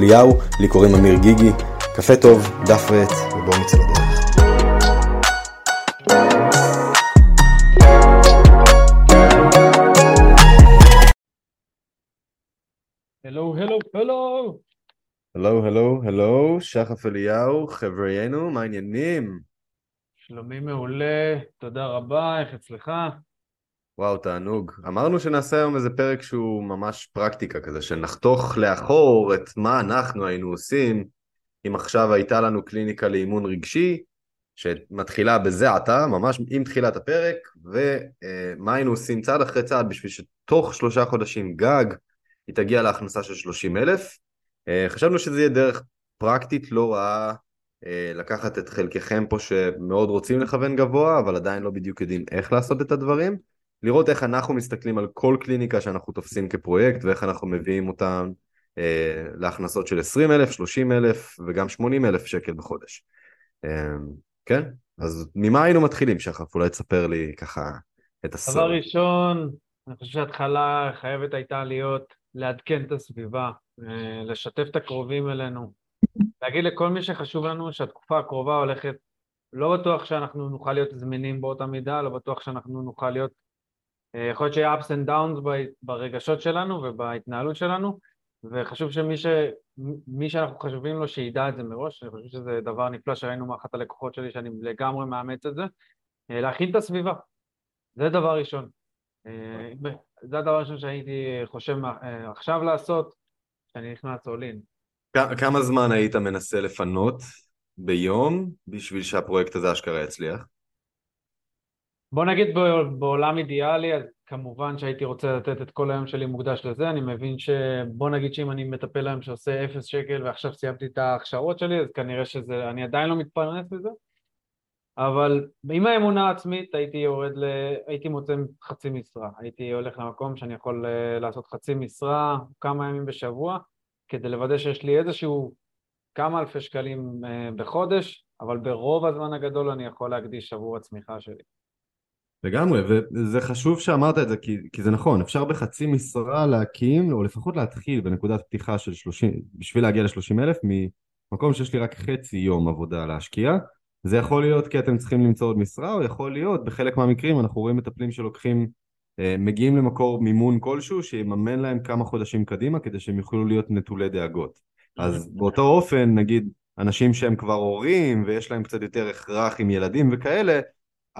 אליהו, לי קוראים אמיר גיגי. קפה טוב, דף ועט, ובואו נצא לדרך. הלו, הלו, הלו. הלו, הלו, הלו, שחף אליהו, חבריינו, מה העניינים? שלומי מעולה, תודה רבה, איך אצלך? וואו, תענוג. אמרנו שנעשה היום איזה פרק שהוא ממש פרקטיקה כזה, שנחתוך לאחור את מה אנחנו היינו עושים אם עכשיו הייתה לנו קליניקה לאימון רגשי, שמתחילה בזה עתה, ממש עם תחילת הפרק, ומה היינו עושים צעד אחרי צעד בשביל שתוך שלושה חודשים גג היא תגיע להכנסה של 30 אלף. חשבנו שזה יהיה דרך פרקטית לא רעה אה, לקחת את חלקכם פה שמאוד רוצים לכוון גבוה, אבל עדיין לא בדיוק יודעים איך לעשות את הדברים. לראות איך אנחנו מסתכלים על כל קליניקה שאנחנו תופסים כפרויקט ואיך אנחנו מביאים אותם אה, להכנסות של 20 אלף, 30 אלף וגם 80 אלף שקל בחודש. אה, כן? אז ממה היינו מתחילים שחף? אולי תספר לי ככה את הסוף. דבר ראשון, אני חושב שההתחלה חייבת הייתה להיות לעדכן את הסביבה, אה, לשתף את הקרובים אלינו, להגיד לכל מי שחשוב לנו שהתקופה הקרובה הולכת, לא בטוח שאנחנו נוכל להיות זמינים באותה מידה, לא בטוח שאנחנו נוכל להיות יכול להיות שיהיה ups and downs ברגשות שלנו ובהתנהלות שלנו וחשוב שמי ש... מי שאנחנו חשובים לו שידע את זה מראש, אני חושב שזה דבר נפלא שראינו מאחת הלקוחות שלי שאני לגמרי מאמץ את זה, אה, להכין את הסביבה, זה דבר ראשון. אה, זה הדבר הראשון שהייתי חושב עכשיו לעשות, כשאני נכנס עולין. כמה זמן היית מנסה לפנות ביום בשביל שהפרויקט הזה אשכרה יצליח? בוא נגיד בעולם אידיאלי, אז כמובן שהייתי רוצה לתת את כל היום שלי מוקדש לזה, אני מבין שבוא נגיד שאם אני מטפל היום שעושה אפס שקל ועכשיו סיימתי את ההכשרות שלי, אז כנראה שזה, אני עדיין לא מתפרנס בזה, אבל עם האמונה העצמית הייתי יורד ל... הייתי מוצא חצי משרה, הייתי הולך למקום שאני יכול אה, לעשות חצי משרה כמה ימים בשבוע, כדי לוודא שיש לי איזשהו כמה אלפי שקלים אה, בחודש, אבל ברוב הזמן הגדול אני יכול להקדיש עבור הצמיחה שלי. לגמרי, וזה חשוב שאמרת את זה, כי, כי זה נכון, אפשר בחצי משרה להקים, או לפחות להתחיל בנקודת פתיחה של 30, בשביל להגיע ל-30 אלף, ממקום שיש לי רק חצי יום עבודה להשקיע. זה יכול להיות כי אתם צריכים למצוא עוד משרה, או יכול להיות, בחלק מהמקרים אנחנו רואים מטפלים שלוקחים, אה, מגיעים למקור מימון כלשהו, שיממן להם כמה חודשים קדימה, כדי שהם יוכלו להיות נטולי דאגות. אז באותו אופן, נגיד, אנשים שהם כבר הורים, ויש להם קצת יותר הכרח עם ילדים וכאלה,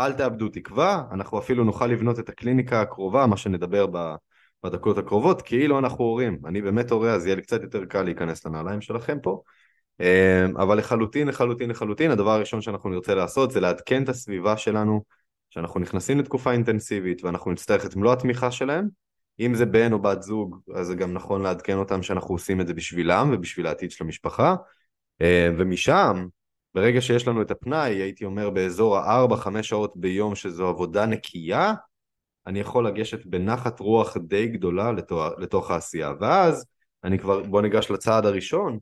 אל תאבדו תקווה, אנחנו אפילו נוכל לבנות את הקליניקה הקרובה, מה שנדבר בדקות הקרובות, כאילו אנחנו הורים. אני באמת הורה, אז יהיה לי קצת יותר קל להיכנס לנעליים שלכם פה. אמ, אבל לחלוטין, לחלוטין, לחלוטין, הדבר הראשון שאנחנו נרצה לעשות זה לעדכן את הסביבה שלנו, שאנחנו נכנסים לתקופה אינטנסיבית ואנחנו נצטרך את מלוא התמיכה שלהם. אם זה בן או בת זוג, אז זה גם נכון לעדכן אותם שאנחנו עושים את זה בשבילם ובשביל העתיד של המשפחה. אמ, ומשם, ברגע שיש לנו את הפנאי, הייתי אומר באזור ה-4-5 שעות ביום שזו עבודה נקייה, אני יכול לגשת בנחת רוח די גדולה לתוך, לתוך העשייה. ואז, אני כבר, בוא ניגש לצעד הראשון,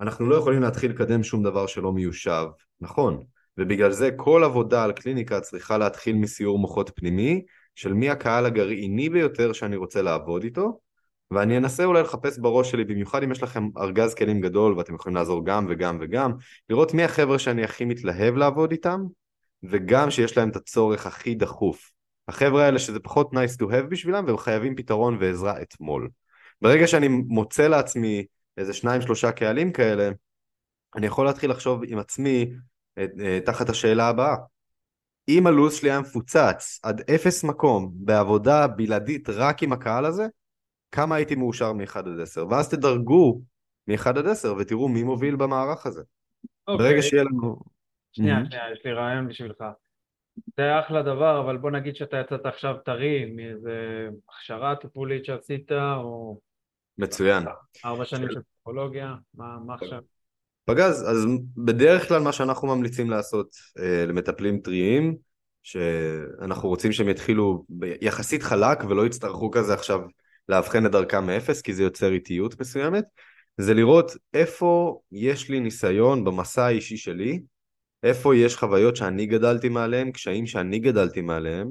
אנחנו לא יכולים להתחיל לקדם שום דבר שלא מיושב, נכון. ובגלל זה כל עבודה על קליניקה צריכה להתחיל מסיור מוחות פנימי, של מי הקהל הגרעיני ביותר שאני רוצה לעבוד איתו, ואני אנסה אולי לחפש בראש שלי, במיוחד אם יש לכם ארגז כלים גדול ואתם יכולים לעזור גם וגם וגם, לראות מי החבר'ה שאני הכי מתלהב לעבוד איתם, וגם שיש להם את הצורך הכי דחוף. החבר'ה האלה שזה פחות nice to have בשבילם והם חייבים פתרון ועזרה אתמול. ברגע שאני מוצא לעצמי איזה שניים שלושה קהלים כאלה, אני יכול להתחיל לחשוב עם עצמי אה, אה, תחת השאלה הבאה. אם הלו"ז שלי היה מפוצץ עד אפס מקום בעבודה בלעדית רק עם הקהל הזה, כמה הייתי מאושר מ-1 עד 10, ואז תדרגו מ-1 עד 10 ותראו מי מוביל במערך הזה. Okay. אוקיי. ברגע שיהיה לנו... שנייה, mm-hmm. שנייה, יש לי רעיון בשבילך. זה אחלה דבר, אבל בוא נגיד שאתה יצאת עכשיו טרי מאיזה הכשרה טיפולית שעשית, או... מצוין. ארבע שנים של פסיכולוגיה, מה, מה עכשיו? פגז, אז בדרך כלל מה שאנחנו ממליצים לעשות אה, למטפלים טריים, שאנחנו רוצים שהם יתחילו יחסית חלק ולא יצטרכו כזה עכשיו לאבחן את דרכם מאפס, כי זה יוצר איטיות מסוימת, זה לראות איפה יש לי ניסיון במסע האישי שלי, איפה יש חוויות שאני גדלתי מעליהם, קשיים שאני גדלתי מעליהם,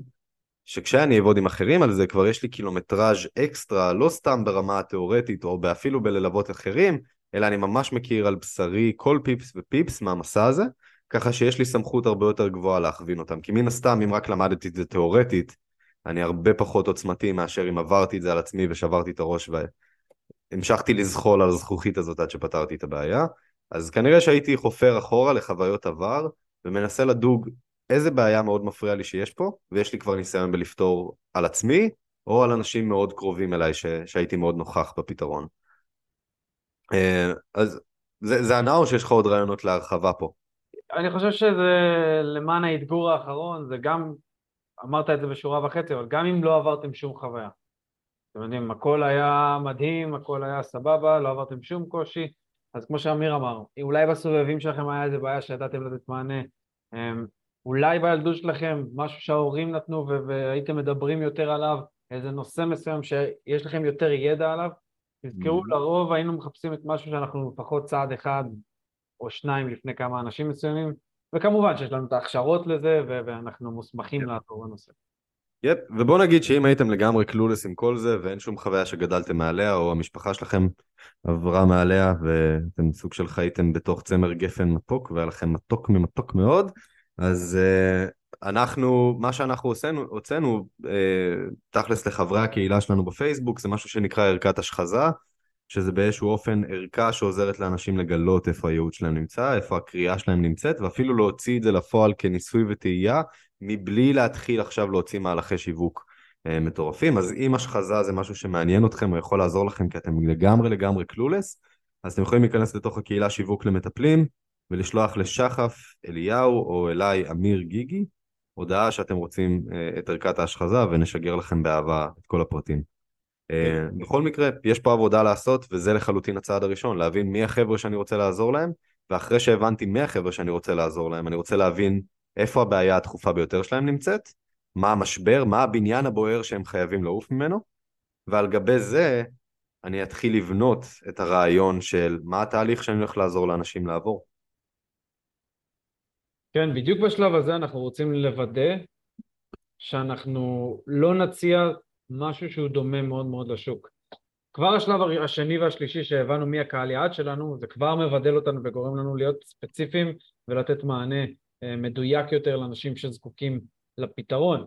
שכשאני אעבוד עם אחרים על זה כבר יש לי קילומטראז' אקסטרה, לא סתם ברמה התיאורטית או אפילו בללוות אחרים, אלא אני ממש מכיר על בשרי כל פיפס ופיפס מהמסע הזה, ככה שיש לי סמכות הרבה יותר גבוהה להכווין אותם. כי מן הסתם, אם רק למדתי את זה תיאורטית, אני הרבה פחות עוצמתי מאשר אם עברתי את זה על עצמי ושברתי את הראש והמשכתי לזחול על הזכוכית הזאת עד שפתרתי את הבעיה. אז כנראה שהייתי חופר אחורה לחוויות עבר ומנסה לדוג איזה בעיה מאוד מפריע לי שיש פה, ויש לי כבר ניסיון בלפתור על עצמי, או על אנשים מאוד קרובים אליי ש... שהייתי מאוד נוכח בפתרון. אה, אז זה, זה ענה או שיש לך עוד רעיונות להרחבה פה? אני חושב שזה למען האתגור האחרון, זה גם, אמרת את זה בשורה וחצי, אבל גם אם לא עברתם שום חוויה. אתם יודעים, הכל היה מדהים, הכל היה סבבה, לא עברתם שום קושי, אז כמו שאמיר אמר, אולי בסובבים שלכם היה איזה בעיה שידעתם לתת מענה, אמ, אולי בילדות שלכם משהו שההורים נתנו והייתם מדברים יותר עליו, איזה נושא מסוים שיש לכם יותר ידע עליו, תזכרו, mm-hmm. לרוב היינו מחפשים את משהו שאנחנו לפחות צעד אחד או שניים לפני כמה אנשים מסוימים, וכמובן שיש לנו את ההכשרות לזה ואנחנו מוסמכים yeah. לעבור בנושא. יפ, yep. ובוא נגיד שאם הייתם לגמרי קלולס עם כל זה ואין שום חוויה שגדלתם מעליה או המשפחה שלכם עברה מעליה ואתם סוג של חייתם בתוך צמר גפן מתוק והיה לכם מתוק ממתוק מאוד, אז uh, אנחנו, מה שאנחנו הוצאנו, הוצאנו uh, תכלס לחברי הקהילה שלנו בפייסבוק, זה משהו שנקרא ערכת השחזה, שזה באיזשהו אופן ערכה שעוזרת לאנשים לגלות איפה הייעוד שלהם נמצא, איפה הקריאה שלהם נמצאת, ואפילו להוציא את זה לפועל כניסוי וטעייה, מבלי להתחיל עכשיו להוציא מהלכי שיווק uh, מטורפים. אז אם השחזה זה משהו שמעניין אתכם או יכול לעזור לכם כי אתם לגמרי לגמרי קלולס, אז אתם יכולים להיכנס לתוך הקהילה שיווק למטפלים, ולשלוח לשחף אליהו או אליי אמיר גיגי הודעה שאתם רוצים uh, את ערכת ההשחזה ונשגר לכם באהבה את כל הפרטים. Uh, בכל מקרה, יש פה עבודה לעשות וזה לחלוטין הצעד הראשון, להבין מי החבר'ה שאני רוצה לעזור להם ואחרי שהבנתי מי החבר'ה שאני רוצה לעזור להם, אני רוצה להבין איפה הבעיה הדחופה ביותר שלהם נמצאת, מה המשבר, מה הבניין הבוער שהם חייבים לעוף ממנו, ועל גבי זה אני אתחיל לבנות את הרעיון של מה התהליך שאני הולך לעזור לאנשים לעבור. כן, בדיוק בשלב הזה אנחנו רוצים לוודא שאנחנו לא נציע משהו שהוא דומה מאוד מאוד לשוק. כבר השלב השני והשלישי שהבנו מי הקהל יעד שלנו, זה כבר מבדל אותנו וגורם לנו להיות ספציפיים ולתת מענה אה, מדויק יותר לאנשים שזקוקים לפתרון.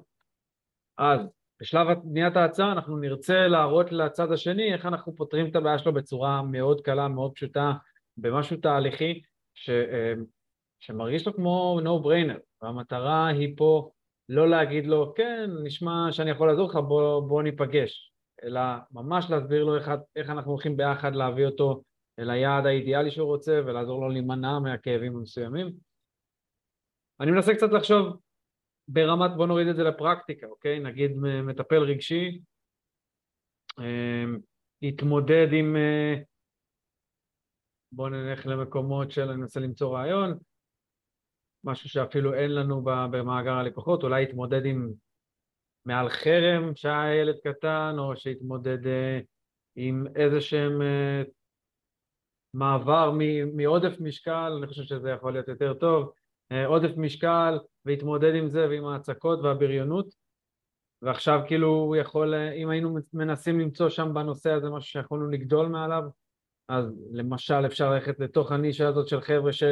אז בשלב בניית ההצעה אנחנו נרצה להראות לצד השני איך אנחנו פותרים את הבעיה שלו בצורה מאוד קלה, מאוד פשוטה, במשהו תהליכי, ש... אה, שמרגיש לו כמו no brainer, והמטרה היא פה לא להגיד לו, כן, נשמע שאני יכול לעזור לך, בוא, בוא ניפגש, אלא ממש להסביר לו איך, איך אנחנו הולכים ביחד להביא אותו אל היעד האידיאלי שהוא רוצה ולעזור לו להימנע מהכאבים המסוימים. אני מנסה קצת לחשוב ברמת, בוא נוריד את זה לפרקטיקה, אוקיי? נגיד מטפל רגשי, התמודד אמ, עם, אה, בוא נלך למקומות של, אני מנסה למצוא רעיון, משהו שאפילו אין לנו במאגר הלקוחות, אולי יתמודד עם מעל חרם שהיה ילד קטן, או שיתמודד אה, עם איזה שהם אה, מעבר מעודף משקל, אני חושב שזה יכול להיות יותר טוב, אה, עודף משקל והתמודד עם זה ועם ההצקות והבריונות. ועכשיו כאילו הוא יכול, אם היינו מנסים למצוא שם בנושא הזה משהו שיכולנו לגדול מעליו אז למשל אפשר ללכת לתוך הנישה הזאת של חבר'ה ש...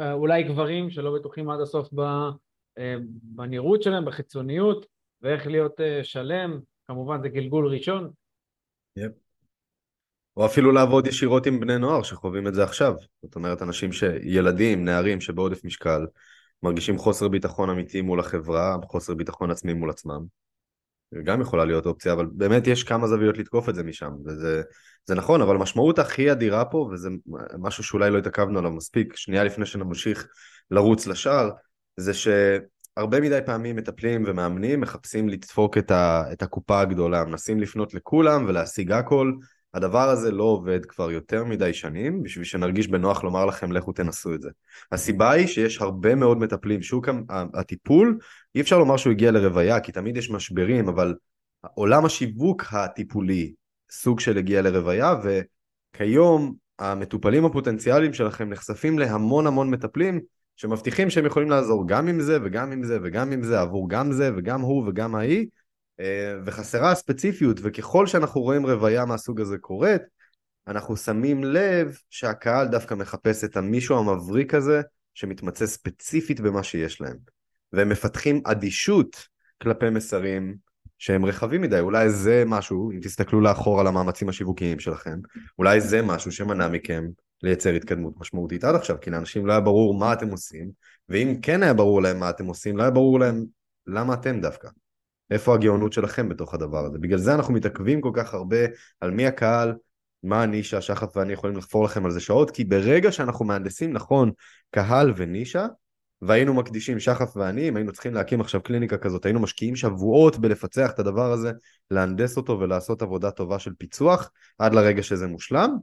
אולי גברים שלא בטוחים עד הסוף אה, בנראות שלהם, בחיצוניות, ואיך להיות אה, שלם, כמובן זה גלגול ראשון. Yep. או אפילו לעבוד ישירות עם בני נוער שחווים את זה עכשיו. זאת אומרת, אנשים שילדים, נערים שבעודף משקל, מרגישים חוסר ביטחון אמיתי מול החברה, חוסר ביטחון עצמי מול עצמם. גם יכולה להיות אופציה, אבל באמת יש כמה זוויות לתקוף את זה משם, וזה זה נכון, אבל המשמעות הכי אדירה פה, וזה משהו שאולי לא התעכבנו עליו מספיק, שנייה לפני שנמשיך לרוץ לשער, זה שהרבה מדי פעמים מטפלים ומאמנים מחפשים לדפוק את, ה, את הקופה הגדולה, מנסים לפנות לכולם ולהשיג הכל, הדבר הזה לא עובד כבר יותר מדי שנים, בשביל שנרגיש בנוח לומר לכם לכו תנסו את זה. הסיבה היא שיש הרבה מאוד מטפלים, שוק הטיפול, אי אפשר לומר שהוא הגיע לרוויה, כי תמיד יש משברים, אבל עולם השיווק הטיפולי סוג של הגיע לרוויה, וכיום המטופלים הפוטנציאליים שלכם נחשפים להמון המון מטפלים, שמבטיחים שהם יכולים לעזור גם עם זה וגם עם זה וגם עם זה, עבור גם זה וגם הוא וגם ההיא, וחסרה הספציפיות, וככל שאנחנו רואים רוויה מהסוג הזה קורית, אנחנו שמים לב שהקהל דווקא מחפש את המישהו המבריק הזה, שמתמצא ספציפית במה שיש להם. והם מפתחים אדישות כלפי מסרים שהם רחבים מדי, אולי זה משהו, אם תסתכלו לאחור על המאמצים השיווקיים שלכם, אולי זה משהו שמנע מכם לייצר התקדמות משמעותית עד עכשיו, כי לאנשים לא היה ברור מה אתם עושים, ואם כן היה ברור להם מה אתם עושים, לא היה ברור להם למה אתם דווקא. איפה הגאונות שלכם בתוך הדבר הזה. בגלל זה אנחנו מתעכבים כל כך הרבה על מי הקהל, מה הנישה, שחף ואני יכולים לחפור לכם על זה שעות, כי ברגע שאנחנו מהנדסים נכון קהל ונישה, והיינו מקדישים, שחף ואני, אם היינו צריכים להקים עכשיו קליניקה כזאת, היינו משקיעים שבועות בלפצח את הדבר הזה, להנדס אותו ולעשות עבודה טובה של פיצוח, עד לרגע שזה מושלם.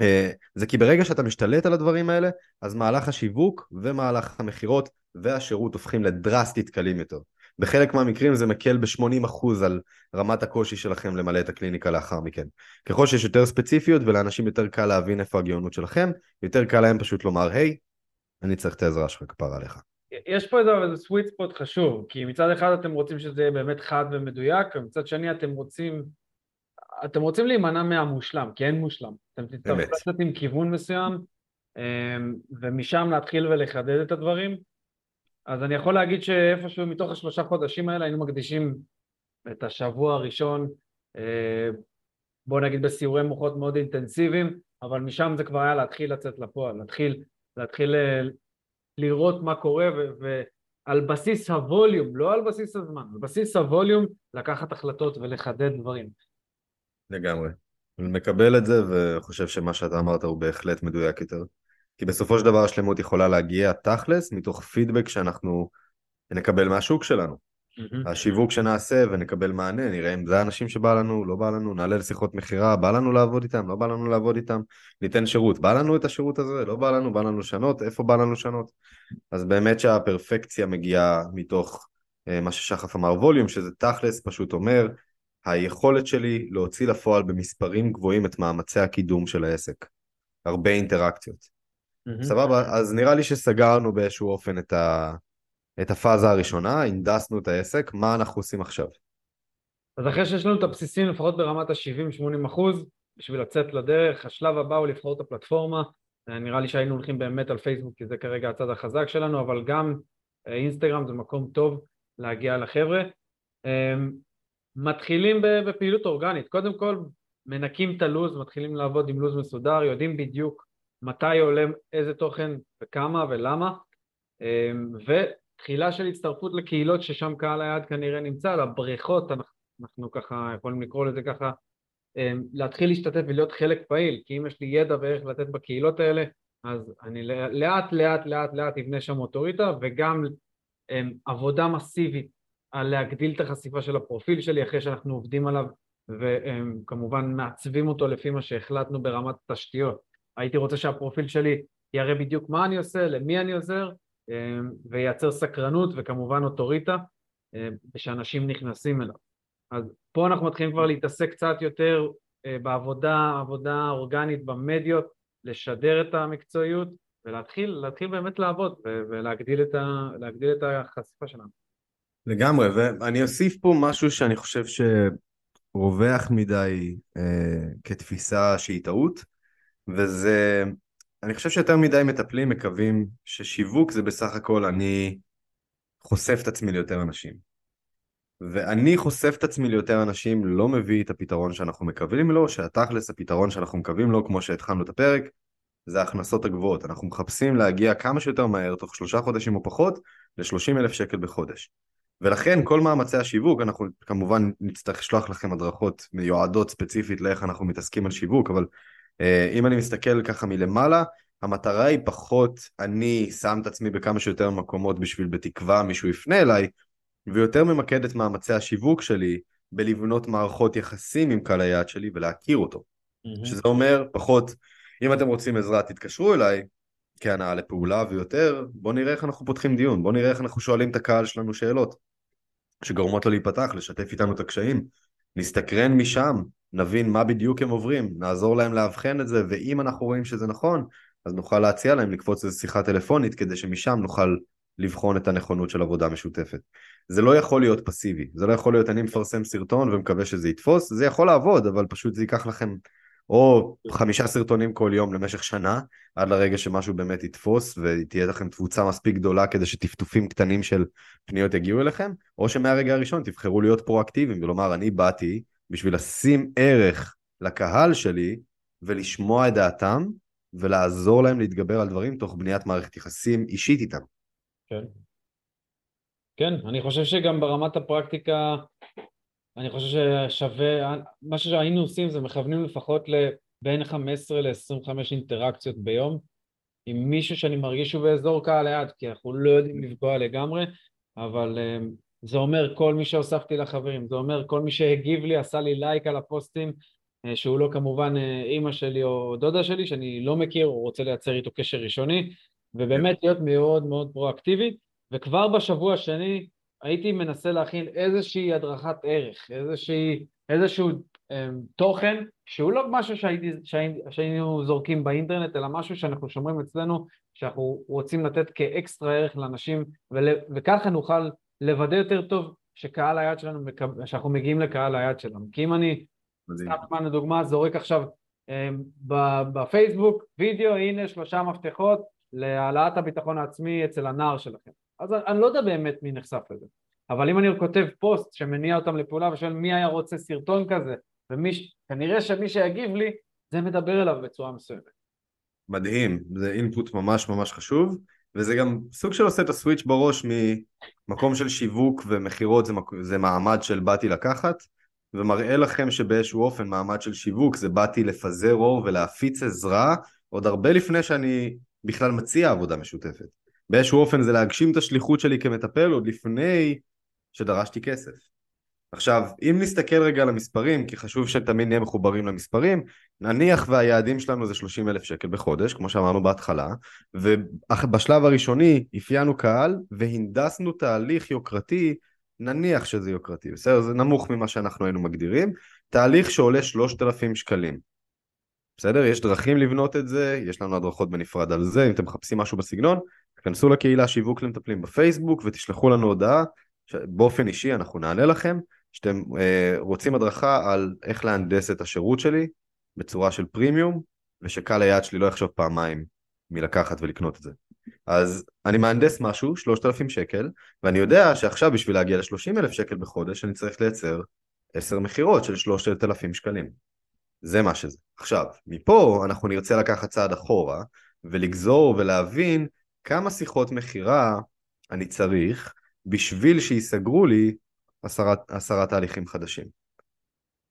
אה, זה כי ברגע שאתה משתלט על הדברים האלה, אז מהלך השיווק ומהלך המכירות והשירות הופכים לדרסטית קלים יותר. בחלק מהמקרים זה מקל ב-80% על רמת הקושי שלכם למלא את הקליניקה לאחר מכן. ככל שיש יותר ספציפיות ולאנשים יותר קל להבין איפה הגאונות שלכם, יותר קל להם פשוט לומר, היי, hey, אני צריך את העזרה שלך כפרה עליך. יש פה איזה סוויט ספוט חשוב, כי מצד אחד אתם רוצים שזה יהיה באמת חד ומדויק, ומצד שני אתם רוצים, אתם רוצים להימנע מהמושלם, כי אין מושלם. אתם תצטרכו לצאת עם כיוון מסוים, אמ, ומשם להתחיל ולחדד את הדברים. אז אני יכול להגיד שאיפשהו מתוך השלושה חודשים האלה היינו מקדישים את השבוע הראשון, אה, בוא נגיד בסיורי מוחות מאוד אינטנסיביים, אבל משם זה כבר היה להתחיל לצאת לפועל, להתחיל, להתחיל אה, לראות מה קורה ועל בסיס הווליום, לא על בסיס הזמן, על בסיס הווליום לקחת החלטות ולחדד דברים. לגמרי. אני מקבל את זה וחושב שמה שאתה אמרת הוא בהחלט מדויק יותר. כי בסופו של דבר השלמות יכולה להגיע תכלס מתוך פידבק שאנחנו נקבל מהשוק שלנו. Mm-hmm. השיווק שנעשה ונקבל מענה, נראה אם זה האנשים שבא לנו, לא בא לנו, נעלה לשיחות מכירה, בא לנו לעבוד איתם, לא בא לנו לעבוד איתם, ניתן שירות, בא לנו את השירות הזה, לא בא לנו, בא לנו לשנות, איפה בא לנו לשנות. אז באמת שהפרפקציה מגיעה מתוך uh, מה ששחף אמר ווליום, שזה תכלס פשוט אומר, היכולת שלי להוציא לפועל במספרים גבוהים את מאמצי הקידום של העסק. הרבה אינטראקציות. Mm-hmm. סבבה, אז נראה לי שסגרנו באיזשהו אופן את, ה... את הפאזה הראשונה, הנדסנו את העסק, מה אנחנו עושים עכשיו? אז אחרי שיש לנו את הבסיסים לפחות ברמת ה-70-80 אחוז, בשביל לצאת לדרך, השלב הבא הוא לבחור את הפלטפורמה, אה, נראה לי שהיינו הולכים באמת על פייסבוק כי זה כרגע הצד החזק שלנו, אבל גם אה, אינסטגרם זה מקום טוב להגיע לחבר'ה. אמ, מתחילים בפעילות אורגנית, קודם כל מנקים את הלו"ז, מתחילים לעבוד עם לו"ז מסודר, יודעים בדיוק מתי עולה איזה תוכן וכמה ולמה, אמ, ותחילה של הצטרפות לקהילות ששם קהל היעד כנראה נמצא, לבריכות, אנחנו, אנחנו ככה יכולים לקרוא לזה ככה, אמ, להתחיל להשתתף ולהיות חלק פעיל, כי אם יש לי ידע ואיך לתת בקהילות האלה, אז אני לאט לאט לאט לאט אבנה שם אוטוריטה, וגם אמ, עבודה מסיבית על להגדיל את החשיפה של הפרופיל שלי אחרי שאנחנו עובדים עליו וכמובן מעצבים אותו לפי מה שהחלטנו ברמת תשתיות. הייתי רוצה שהפרופיל שלי יראה בדיוק מה אני עושה, למי אני עוזר, אמ, וייצר סקרנות וכמובן אוטוריטה אמ, שאנשים נכנסים אליו. אז פה אנחנו מתחילים כבר להתעסק קצת יותר אה, בעבודה, עבודה אורגנית במדיות, לשדר את המקצועיות ולהתחיל להתחיל באמת לעבוד ולהגדיל את, ה, את החשיפה שלנו. לגמרי, ואני אוסיף פה משהו שאני חושב שרווח מדי אה, כתפיסה שהיא טעות. וזה, אני חושב שיותר מדי מטפלים מקווים ששיווק זה בסך הכל אני חושף את עצמי ליותר אנשים. ואני חושף את עצמי ליותר אנשים לא מביא את הפתרון שאנחנו מקווים לו, שהתכלס הפתרון שאנחנו מקווים לו, כמו שהתחלנו את הפרק, זה ההכנסות הגבוהות. אנחנו מחפשים להגיע כמה שיותר מהר, תוך שלושה חודשים או פחות, ל-30 אלף שקל בחודש. ולכן כל מאמצי השיווק, אנחנו כמובן נצטרך לשלוח לכם הדרכות מיועדות ספציפית לאיך אנחנו מתעסקים על שיווק, אבל אם אני מסתכל ככה מלמעלה, המטרה היא פחות אני שם את עצמי בכמה שיותר מקומות בשביל בתקווה מישהו יפנה אליי, ויותר ממקד את מאמצי השיווק שלי בלבנות מערכות יחסים עם קהל היעד שלי ולהכיר אותו. שזה אומר פחות, אם אתם רוצים עזרה תתקשרו אליי כהנאה לפעולה ויותר, בואו נראה איך אנחנו פותחים דיון, בואו נראה איך אנחנו שואלים את הקהל שלנו שאלות שגורמות לו להיפתח, לשתף איתנו את הקשיים, נסתקרן משם, נבין מה בדיוק הם עוברים, נעזור להם לאבחן את זה, ואם אנחנו רואים שזה נכון, אז נוכל להציע להם לקפוץ איזו שיחה טלפונית כדי שמשם נוכל לבחון את הנכונות של עבודה משותפת. זה לא יכול להיות פסיבי, זה לא יכול להיות אני מפרסם סרטון ומקווה שזה יתפוס, זה יכול לעבוד, אבל פשוט זה ייקח לכם או חמישה סרטונים כל יום למשך שנה, עד לרגע שמשהו באמת יתפוס ותהיה לכם תבוצה מספיק גדולה כדי שטפטופים קטנים של פניות יגיעו אליכם, או שמהרגע הראשון תבחרו להיות פרואקטיביים ולומר אני באתי בשביל לשים ערך לקהל שלי ולשמוע את דעתם ולעזור להם להתגבר על דברים תוך בניית מערכת יחסים אישית איתם. כן. כן, אני חושב שגם ברמת הפרקטיקה, אני חושב ששווה, מה שהיינו עושים זה מכוונים לפחות לבין 15 ל-25 אינטראקציות ביום עם מישהו שאני מרגיש שהוא באזור קהל ליד, כי אנחנו לא יודעים לפגוע לגמרי, אבל אה, זה אומר כל מי שהוספתי לחברים, זה אומר כל מי שהגיב לי, עשה לי לייק על הפוסטים, אה, שהוא לא כמובן אה, אימא שלי או דודה שלי, שאני לא מכיר או רוצה לייצר איתו קשר ראשוני, ובאמת להיות מאוד מאוד פרואקטיבי, וכבר בשבוע השני הייתי מנסה להכין איזושהי הדרכת ערך, איזושהי, איזשהו אה, תוכן שהוא לא משהו שהייתי, שהיינו, שהיינו זורקים באינטרנט, אלא משהו שאנחנו שומרים אצלנו, שאנחנו רוצים לתת כאקסטרה ערך לאנשים, ול, וככה נוכל לוודא יותר טוב שקהל היד שלנו, שאנחנו מגיעים לקהל היד שלנו. כי אם אני, סתם לדוגמה, זורק עכשיו אה, בפייסבוק, וידאו, הנה שלושה מפתחות להעלאת הביטחון העצמי אצל הנער שלכם. אז אני לא יודע באמת מי נחשף לזה. אבל אם אני כותב פוסט שמניע אותם לפעולה ושואל מי היה רוצה סרטון כזה, וכנראה שמי שיגיב לי, זה מדבר אליו בצורה מסוימת. מדהים, זה אינפוט ממש ממש חשוב, וזה גם סוג של עושה את הסוויץ' בראש ממקום של שיווק ומכירות זה, זה מעמד של באתי לקחת, ומראה לכם שבאיזשהו אופן מעמד של שיווק זה באתי לפזר אור ולהפיץ עזרה עוד הרבה לפני שאני בכלל מציע עבודה משותפת. באיזשהו אופן זה להגשים את השליחות שלי כמטפל עוד לפני שדרשתי כסף. עכשיו, אם נסתכל רגע על המספרים, כי חשוב שתמיד נהיה מחוברים למספרים, נניח והיעדים שלנו זה 30 אלף שקל בחודש, כמו שאמרנו בהתחלה, ובשלב הראשוני אפיינו קהל והנדסנו תהליך יוקרתי, נניח שזה יוקרתי, בסדר? זה נמוך ממה שאנחנו היינו מגדירים, תהליך שעולה 3,000 שקלים. בסדר? יש דרכים לבנות את זה, יש לנו הדרכות בנפרד על זה, אם אתם מחפשים משהו בסגנון, תכנסו לקהילה שיווק למטפלים בפייסבוק ותשלחו לנו הודעה, באופן אישי אנחנו נענה לכם, שאתם אה, רוצים הדרכה על איך להנדס את השירות שלי בצורה של פרימיום, ושקהל היעד שלי לא יחשוב פעמיים מלקחת ולקנות את זה. אז אני מהנדס משהו, 3,000 שקל, ואני יודע שעכשיו בשביל להגיע ל-30,000 שקל בחודש אני צריך לייצר 10 מכירות של 3,000 שקלים. זה מה שזה. עכשיו, מפה אנחנו נרצה לקחת צעד אחורה ולגזור ולהבין כמה שיחות מכירה אני צריך בשביל שיסגרו לי עשרה, עשרה תהליכים חדשים.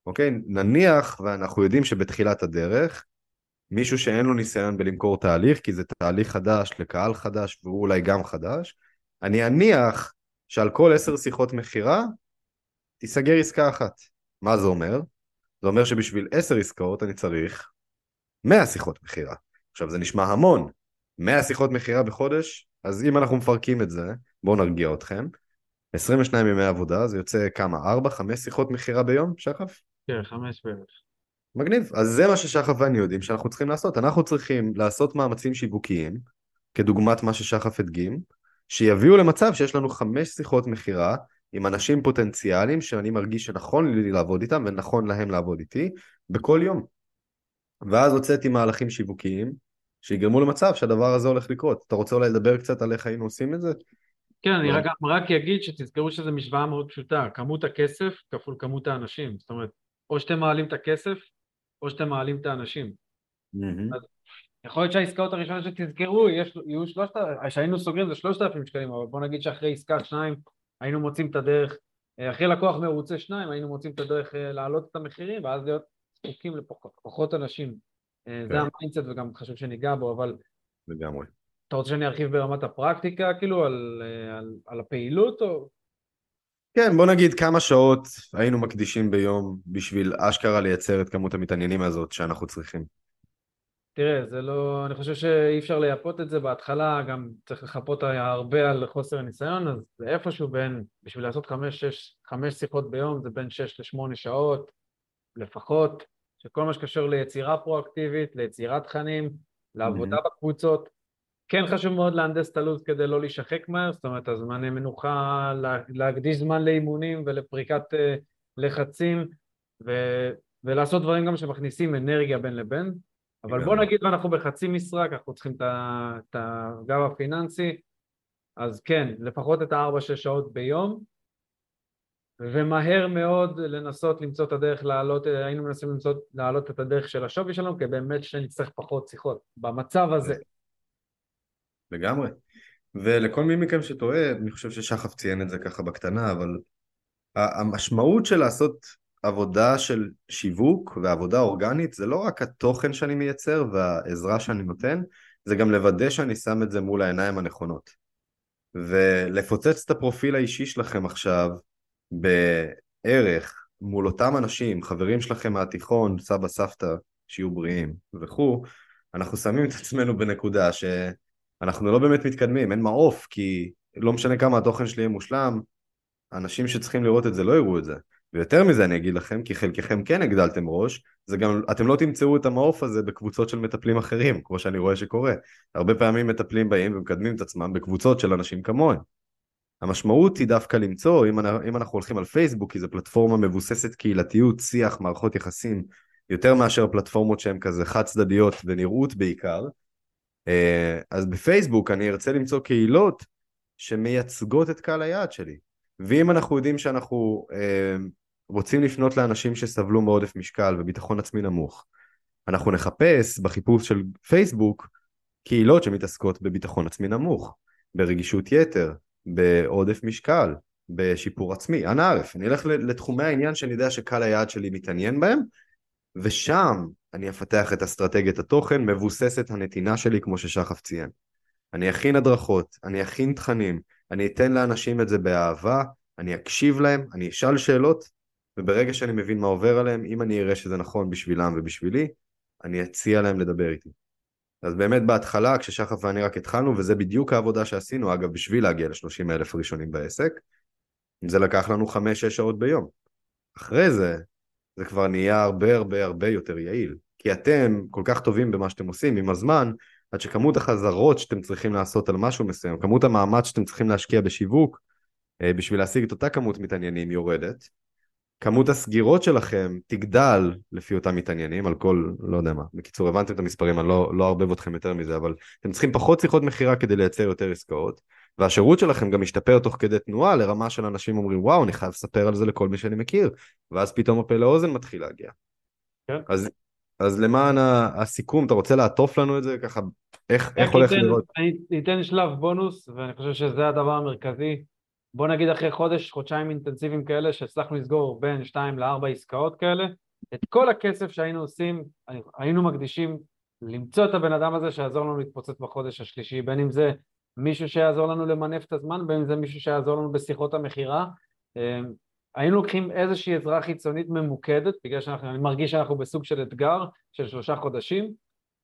אוקיי? נניח ואנחנו יודעים שבתחילת הדרך מישהו שאין לו ניסיון בלמכור תהליך כי זה תהליך חדש לקהל חדש והוא אולי גם חדש, אני אניח שעל כל עשר שיחות מכירה תיסגר עסקה אחת. מה זה אומר? זה אומר שבשביל עשר עסקאות אני צריך 100 שיחות מכירה. עכשיו זה נשמע המון, 100 שיחות מכירה בחודש, אז אם אנחנו מפרקים את זה, בואו נרגיע אתכם. 22 ימי עבודה, זה יוצא כמה? 4-5 שיחות מכירה ביום, שחף? כן, 5 בערך. מגניב. אז זה מה ששחף ואני יודעים שאנחנו צריכים לעשות. אנחנו צריכים לעשות מאמצים שיווקיים, כדוגמת מה ששחף הדגים, שיביאו למצב שיש לנו 5 שיחות מכירה עם אנשים פוטנציאליים שאני מרגיש שנכון לי לעבוד איתם ונכון להם לעבוד איתי בכל יום. ואז הוצאתי מהלכים שיווקיים שיגרמו למצב שהדבר הזה הולך לקרות. אתה רוצה אולי לדבר קצת על איך היינו עושים את זה? כן, אני רק, רק אגיד שתזכרו שזו משוואה מאוד פשוטה, כמות הכסף כפול כמות האנשים. זאת אומרת, או שאתם מעלים את הכסף, או שאתם מעלים את האנשים. אז יכול להיות שהעסקאות הראשונות שתזכרו, יש, יהיו שלושת, שהיינו סוגרים זה שלושת אלפים שקלים, אבל בוא נגיד שאחרי עסקה שניים היינו מוצאים את הדרך, אה, אחרי לקוח מרוצה שניים היינו מוצאים את הדרך אה, להעלות את המחירים ואז להיות זקוקים לפחות אנשים. אה, כן. זה ה mindset וגם חשוב שניגע בו, אבל... לגמרי. אתה רוצה שאני ארחיב ברמת הפרקטיקה, כאילו, על, על, על הפעילות, או... כן, בוא נגיד כמה שעות היינו מקדישים ביום בשביל אשכרה לייצר את כמות המתעניינים הזאת שאנחנו צריכים. תראה, זה לא... אני חושב שאי אפשר לייפות את זה בהתחלה, גם צריך לחפות הרבה על חוסר הניסיון, אז זה איפשהו בין, בשביל לעשות חמש, שש, חמש שיחות ביום, זה בין שש לשמונה שעות לפחות, שכל מה שקשור ליצירה פרואקטיבית, ליצירת תכנים, לעבודה mm-hmm. בקבוצות. כן חשוב מאוד להנדס את הלו"ז כדי לא להישחק מהר, זאת אומרת, הזמני מנוחה, להקדיש זמן לאימונים ולפריקת uh, לחצים, ו... ולעשות דברים גם שמכניסים אנרגיה בין לבין. אבל בוא נגיד ואנחנו בחצי משרה, כי אנחנו צריכים את הגב הפיננסי, אז כן, לפחות את הארבע-שש שעות ביום, ומהר מאוד לנסות למצוא את הדרך להעלות, היינו מנסים למצוא, להעלות את הדרך של השווי שלנו, כי באמת שנצטרך פחות שיחות, במצב הזה. לגמרי. ולכל מי מכם שטועה, אני חושב ששחף ציין את זה ככה בקטנה, אבל המשמעות של לעשות עבודה של שיווק ועבודה אורגנית זה לא רק התוכן שאני מייצר והעזרה שאני נותן, זה גם לוודא שאני שם את זה מול העיניים הנכונות. ולפוצץ את הפרופיל האישי שלכם עכשיו בערך מול אותם אנשים, חברים שלכם מהתיכון, סבא, סבתא, שיהיו בריאים וכו', אנחנו שמים את עצמנו בנקודה שאנחנו לא באמת מתקדמים, אין מעוף, כי לא משנה כמה התוכן שלי יהיה מושלם, אנשים שצריכים לראות את זה לא יראו את זה. ויותר מזה אני אגיד לכם, כי חלקכם כן הגדלתם ראש, זה גם, אתם לא תמצאו את המעוף הזה בקבוצות של מטפלים אחרים, כמו שאני רואה שקורה. הרבה פעמים מטפלים באים ומקדמים את עצמם בקבוצות של אנשים כמוהם. המשמעות היא דווקא למצוא, אם, אם אנחנו הולכים על פייסבוק, כי זו פלטפורמה מבוססת קהילתיות, שיח, מערכות יחסים, יותר מאשר פלטפורמות שהן כזה חד צדדיות ונראות בעיקר, אז בפייסבוק אני ארצה למצוא קהילות שמייצגות את קהל היעד שלי. ואם אנחנו יודעים שאנחנו אה, רוצים לפנות לאנשים שסבלו מעודף משקל וביטחון עצמי נמוך, אנחנו נחפש בחיפוש של פייסבוק קהילות שמתעסקות בביטחון עצמי נמוך, ברגישות יתר, בעודף משקל, בשיפור עצמי, אנא ערף, אני אלך לתחומי העניין שאני יודע שקהל היעד שלי מתעניין בהם, ושם אני אפתח את אסטרטגיית התוכן מבוססת הנתינה שלי כמו ששחף ציין. אני אכין הדרכות, אני אכין תכנים, אני אתן לאנשים את זה באהבה, אני אקשיב להם, אני אשאל שאלות, וברגע שאני מבין מה עובר עליהם, אם אני אראה שזה נכון בשבילם ובשבילי, אני אציע להם לדבר איתי. אז באמת בהתחלה, כששחף ואני רק התחלנו, וזה בדיוק העבודה שעשינו, אגב, בשביל להגיע ל-30 אלף ראשונים בעסק, זה לקח לנו 5-6 שעות ביום. אחרי זה, זה כבר נהיה הרבה הרבה הרבה יותר יעיל. כי אתם כל כך טובים במה שאתם עושים עם הזמן, עד שכמות החזרות שאתם צריכים לעשות על משהו מסוים, כמות המאמץ שאתם צריכים להשקיע בשיווק אה, בשביל להשיג את אותה כמות מתעניינים יורדת, כמות הסגירות שלכם תגדל לפי אותם מתעניינים על כל, לא יודע מה, בקיצור הבנתם את המספרים, אני לא, לא אערבב אתכם יותר מזה, אבל אתם צריכים פחות שיחות מכירה כדי לייצר יותר עסקאות, והשירות שלכם גם משתפר תוך כדי תנועה לרמה של אנשים אומרים וואו אני חייב לספר על זה לכל מי שאני מכיר, ואז פתאום הפה לאוזן מתחיל להגיע. כן. אז אז למען הסיכום, אתה רוצה לעטוף לנו את זה ככה, איך, איך הולך לראות? אני אתן שלב בונוס, ואני חושב שזה הדבר המרכזי. בוא נגיד אחרי חודש, חודשיים אינטנסיביים כאלה, שהצלחנו לסגור בין 2 ל-4 עסקאות כאלה, את כל הכסף שהיינו עושים, היינו מקדישים למצוא את הבן אדם הזה שיעזור לנו להתפוצץ בחודש השלישי, בין אם זה מישהו שיעזור לנו למנף את הזמן, בין אם זה מישהו שיעזור לנו בשיחות המכירה. היינו לוקחים איזושהי עזרה חיצונית ממוקדת, בגלל שאני מרגיש שאנחנו בסוג של אתגר של שלושה חודשים,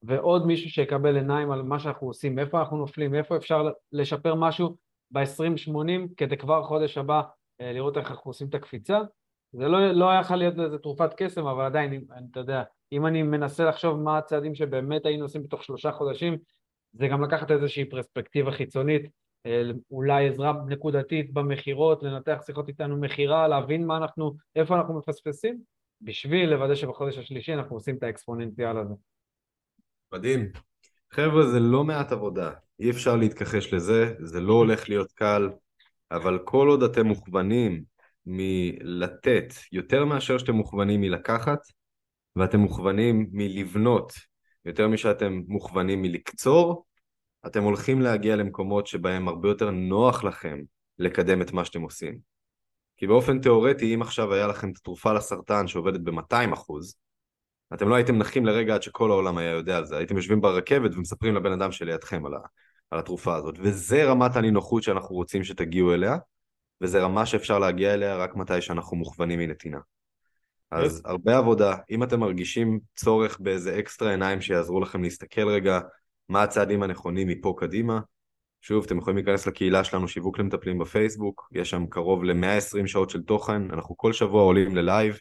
ועוד מישהו שיקבל עיניים על מה שאנחנו עושים, מאיפה אנחנו נופלים, מאיפה אפשר לשפר משהו ב-2080 כדי כבר חודש הבא אה, לראות איך אנחנו עושים את הקפיצה. זה לא, לא היה יכול להיות לזה תרופת קסם, אבל עדיין, אתה יודע, אם אני מנסה לחשוב מה הצעדים שבאמת היינו עושים בתוך שלושה חודשים, זה גם לקחת איזושהי פרספקטיבה חיצונית אה, אולי עזרה נקודתית במכירות, לנתח שיחות איתנו מכירה, להבין מה אנחנו, איפה אנחנו מפספסים, בשביל לוודא שבחודש השלישי אנחנו עושים את האקספוננציאל הזה. מדהים. חבר'ה, זה לא מעט עבודה, אי אפשר להתכחש לזה, זה לא הולך להיות קל, אבל כל עוד אתם מוכוונים מלתת יותר מאשר שאתם מוכוונים מלקחת, ואתם מוכוונים מלבנות יותר משאתם מוכוונים מלקצור, אתם הולכים להגיע למקומות שבהם הרבה יותר נוח לכם לקדם את מה שאתם עושים. כי באופן תיאורטי, אם עכשיו היה לכם את התרופה לסרטן שעובדת ב-200 אחוז, אתם לא הייתם נחים לרגע עד שכל העולם היה יודע על זה, הייתם יושבים ברכבת ומספרים לבן אדם שלידכם על, ה, על התרופה הזאת, וזה רמת הנינוחות שאנחנו רוצים שתגיעו אליה, וזו רמה שאפשר להגיע אליה רק מתי שאנחנו מוכוונים מנתינה. אז הרבה עבודה, אם אתם מרגישים צורך באיזה אקסטרה עיניים שיעזרו לכם להסתכל רגע מה הצעדים הנכונים מפה קדימה, שוב, אתם יכולים להיכנס לקהילה שלנו שיווק למטפלים בפייסבוק, יש שם קרוב ל-120 שעות של תוכן, אנחנו כל שבוע עולים ל live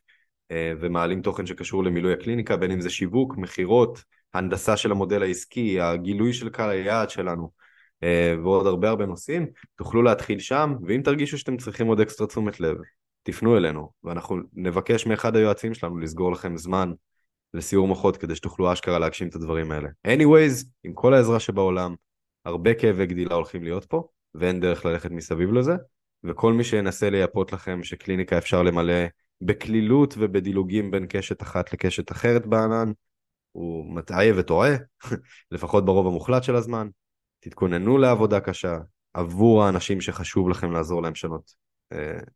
אה, ומעלים תוכן שקשור למילוי הקליניקה, בין אם זה שיווק, מכירות, הנדסה של המודל העסקי, הגילוי של קהל היעד שלנו, אה, ועוד הרבה הרבה נושאים, תוכלו להתחיל שם, ואם תרגישו שאתם צריכים עוד אקסטרה תשומת לב, תפנו אלינו, ואנחנו נבקש מאחד היועצים שלנו לסגור לכם זמן לסיור מוחות כדי שתוכלו אשכרה להגשים את הדברים האלה. anyways, עם כל העזרה שבעולם, הרבה כאבי גדילה הולכים להיות פה, ואין דרך ללכת מסביב לזה, וכל מי שינסה לייפות לכם שקליניקה אפשר למלא בקלילות ובדילוגים בין קשת אחת לקשת אחרת בענן, הוא מטעה וטועה, לפחות ברוב המוחלט של הזמן. תתכוננו לעבודה קשה עבור האנשים שחשוב לכם לעזור להם לשנות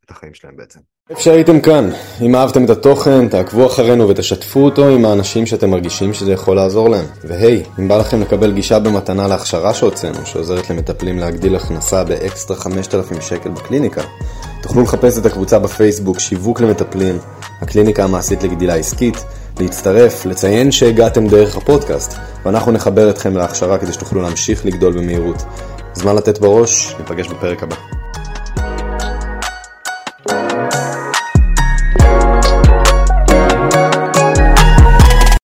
את החיים שלהם בעצם. איפה שהייתם כאן, אם אהבתם את התוכן, תעקבו אחרינו ותשתפו אותו עם האנשים שאתם מרגישים שזה יכול לעזור להם. והי, אם בא לכם לקבל גישה במתנה להכשרה שהוצאנו, שעוזרת למטפלים להגדיל הכנסה באקסטרה 5,000 שקל בקליניקה, תוכלו לחפש את הקבוצה בפייסבוק שיווק למטפלים, הקליניקה המעשית לגדילה עסקית, להצטרף, לציין שהגעתם דרך הפודקאסט, ואנחנו נחבר אתכם להכשרה כדי שתוכלו להמשיך לגדול במהירות. זמן לתת בראש, ניפגש בפרק הבא. Thank you.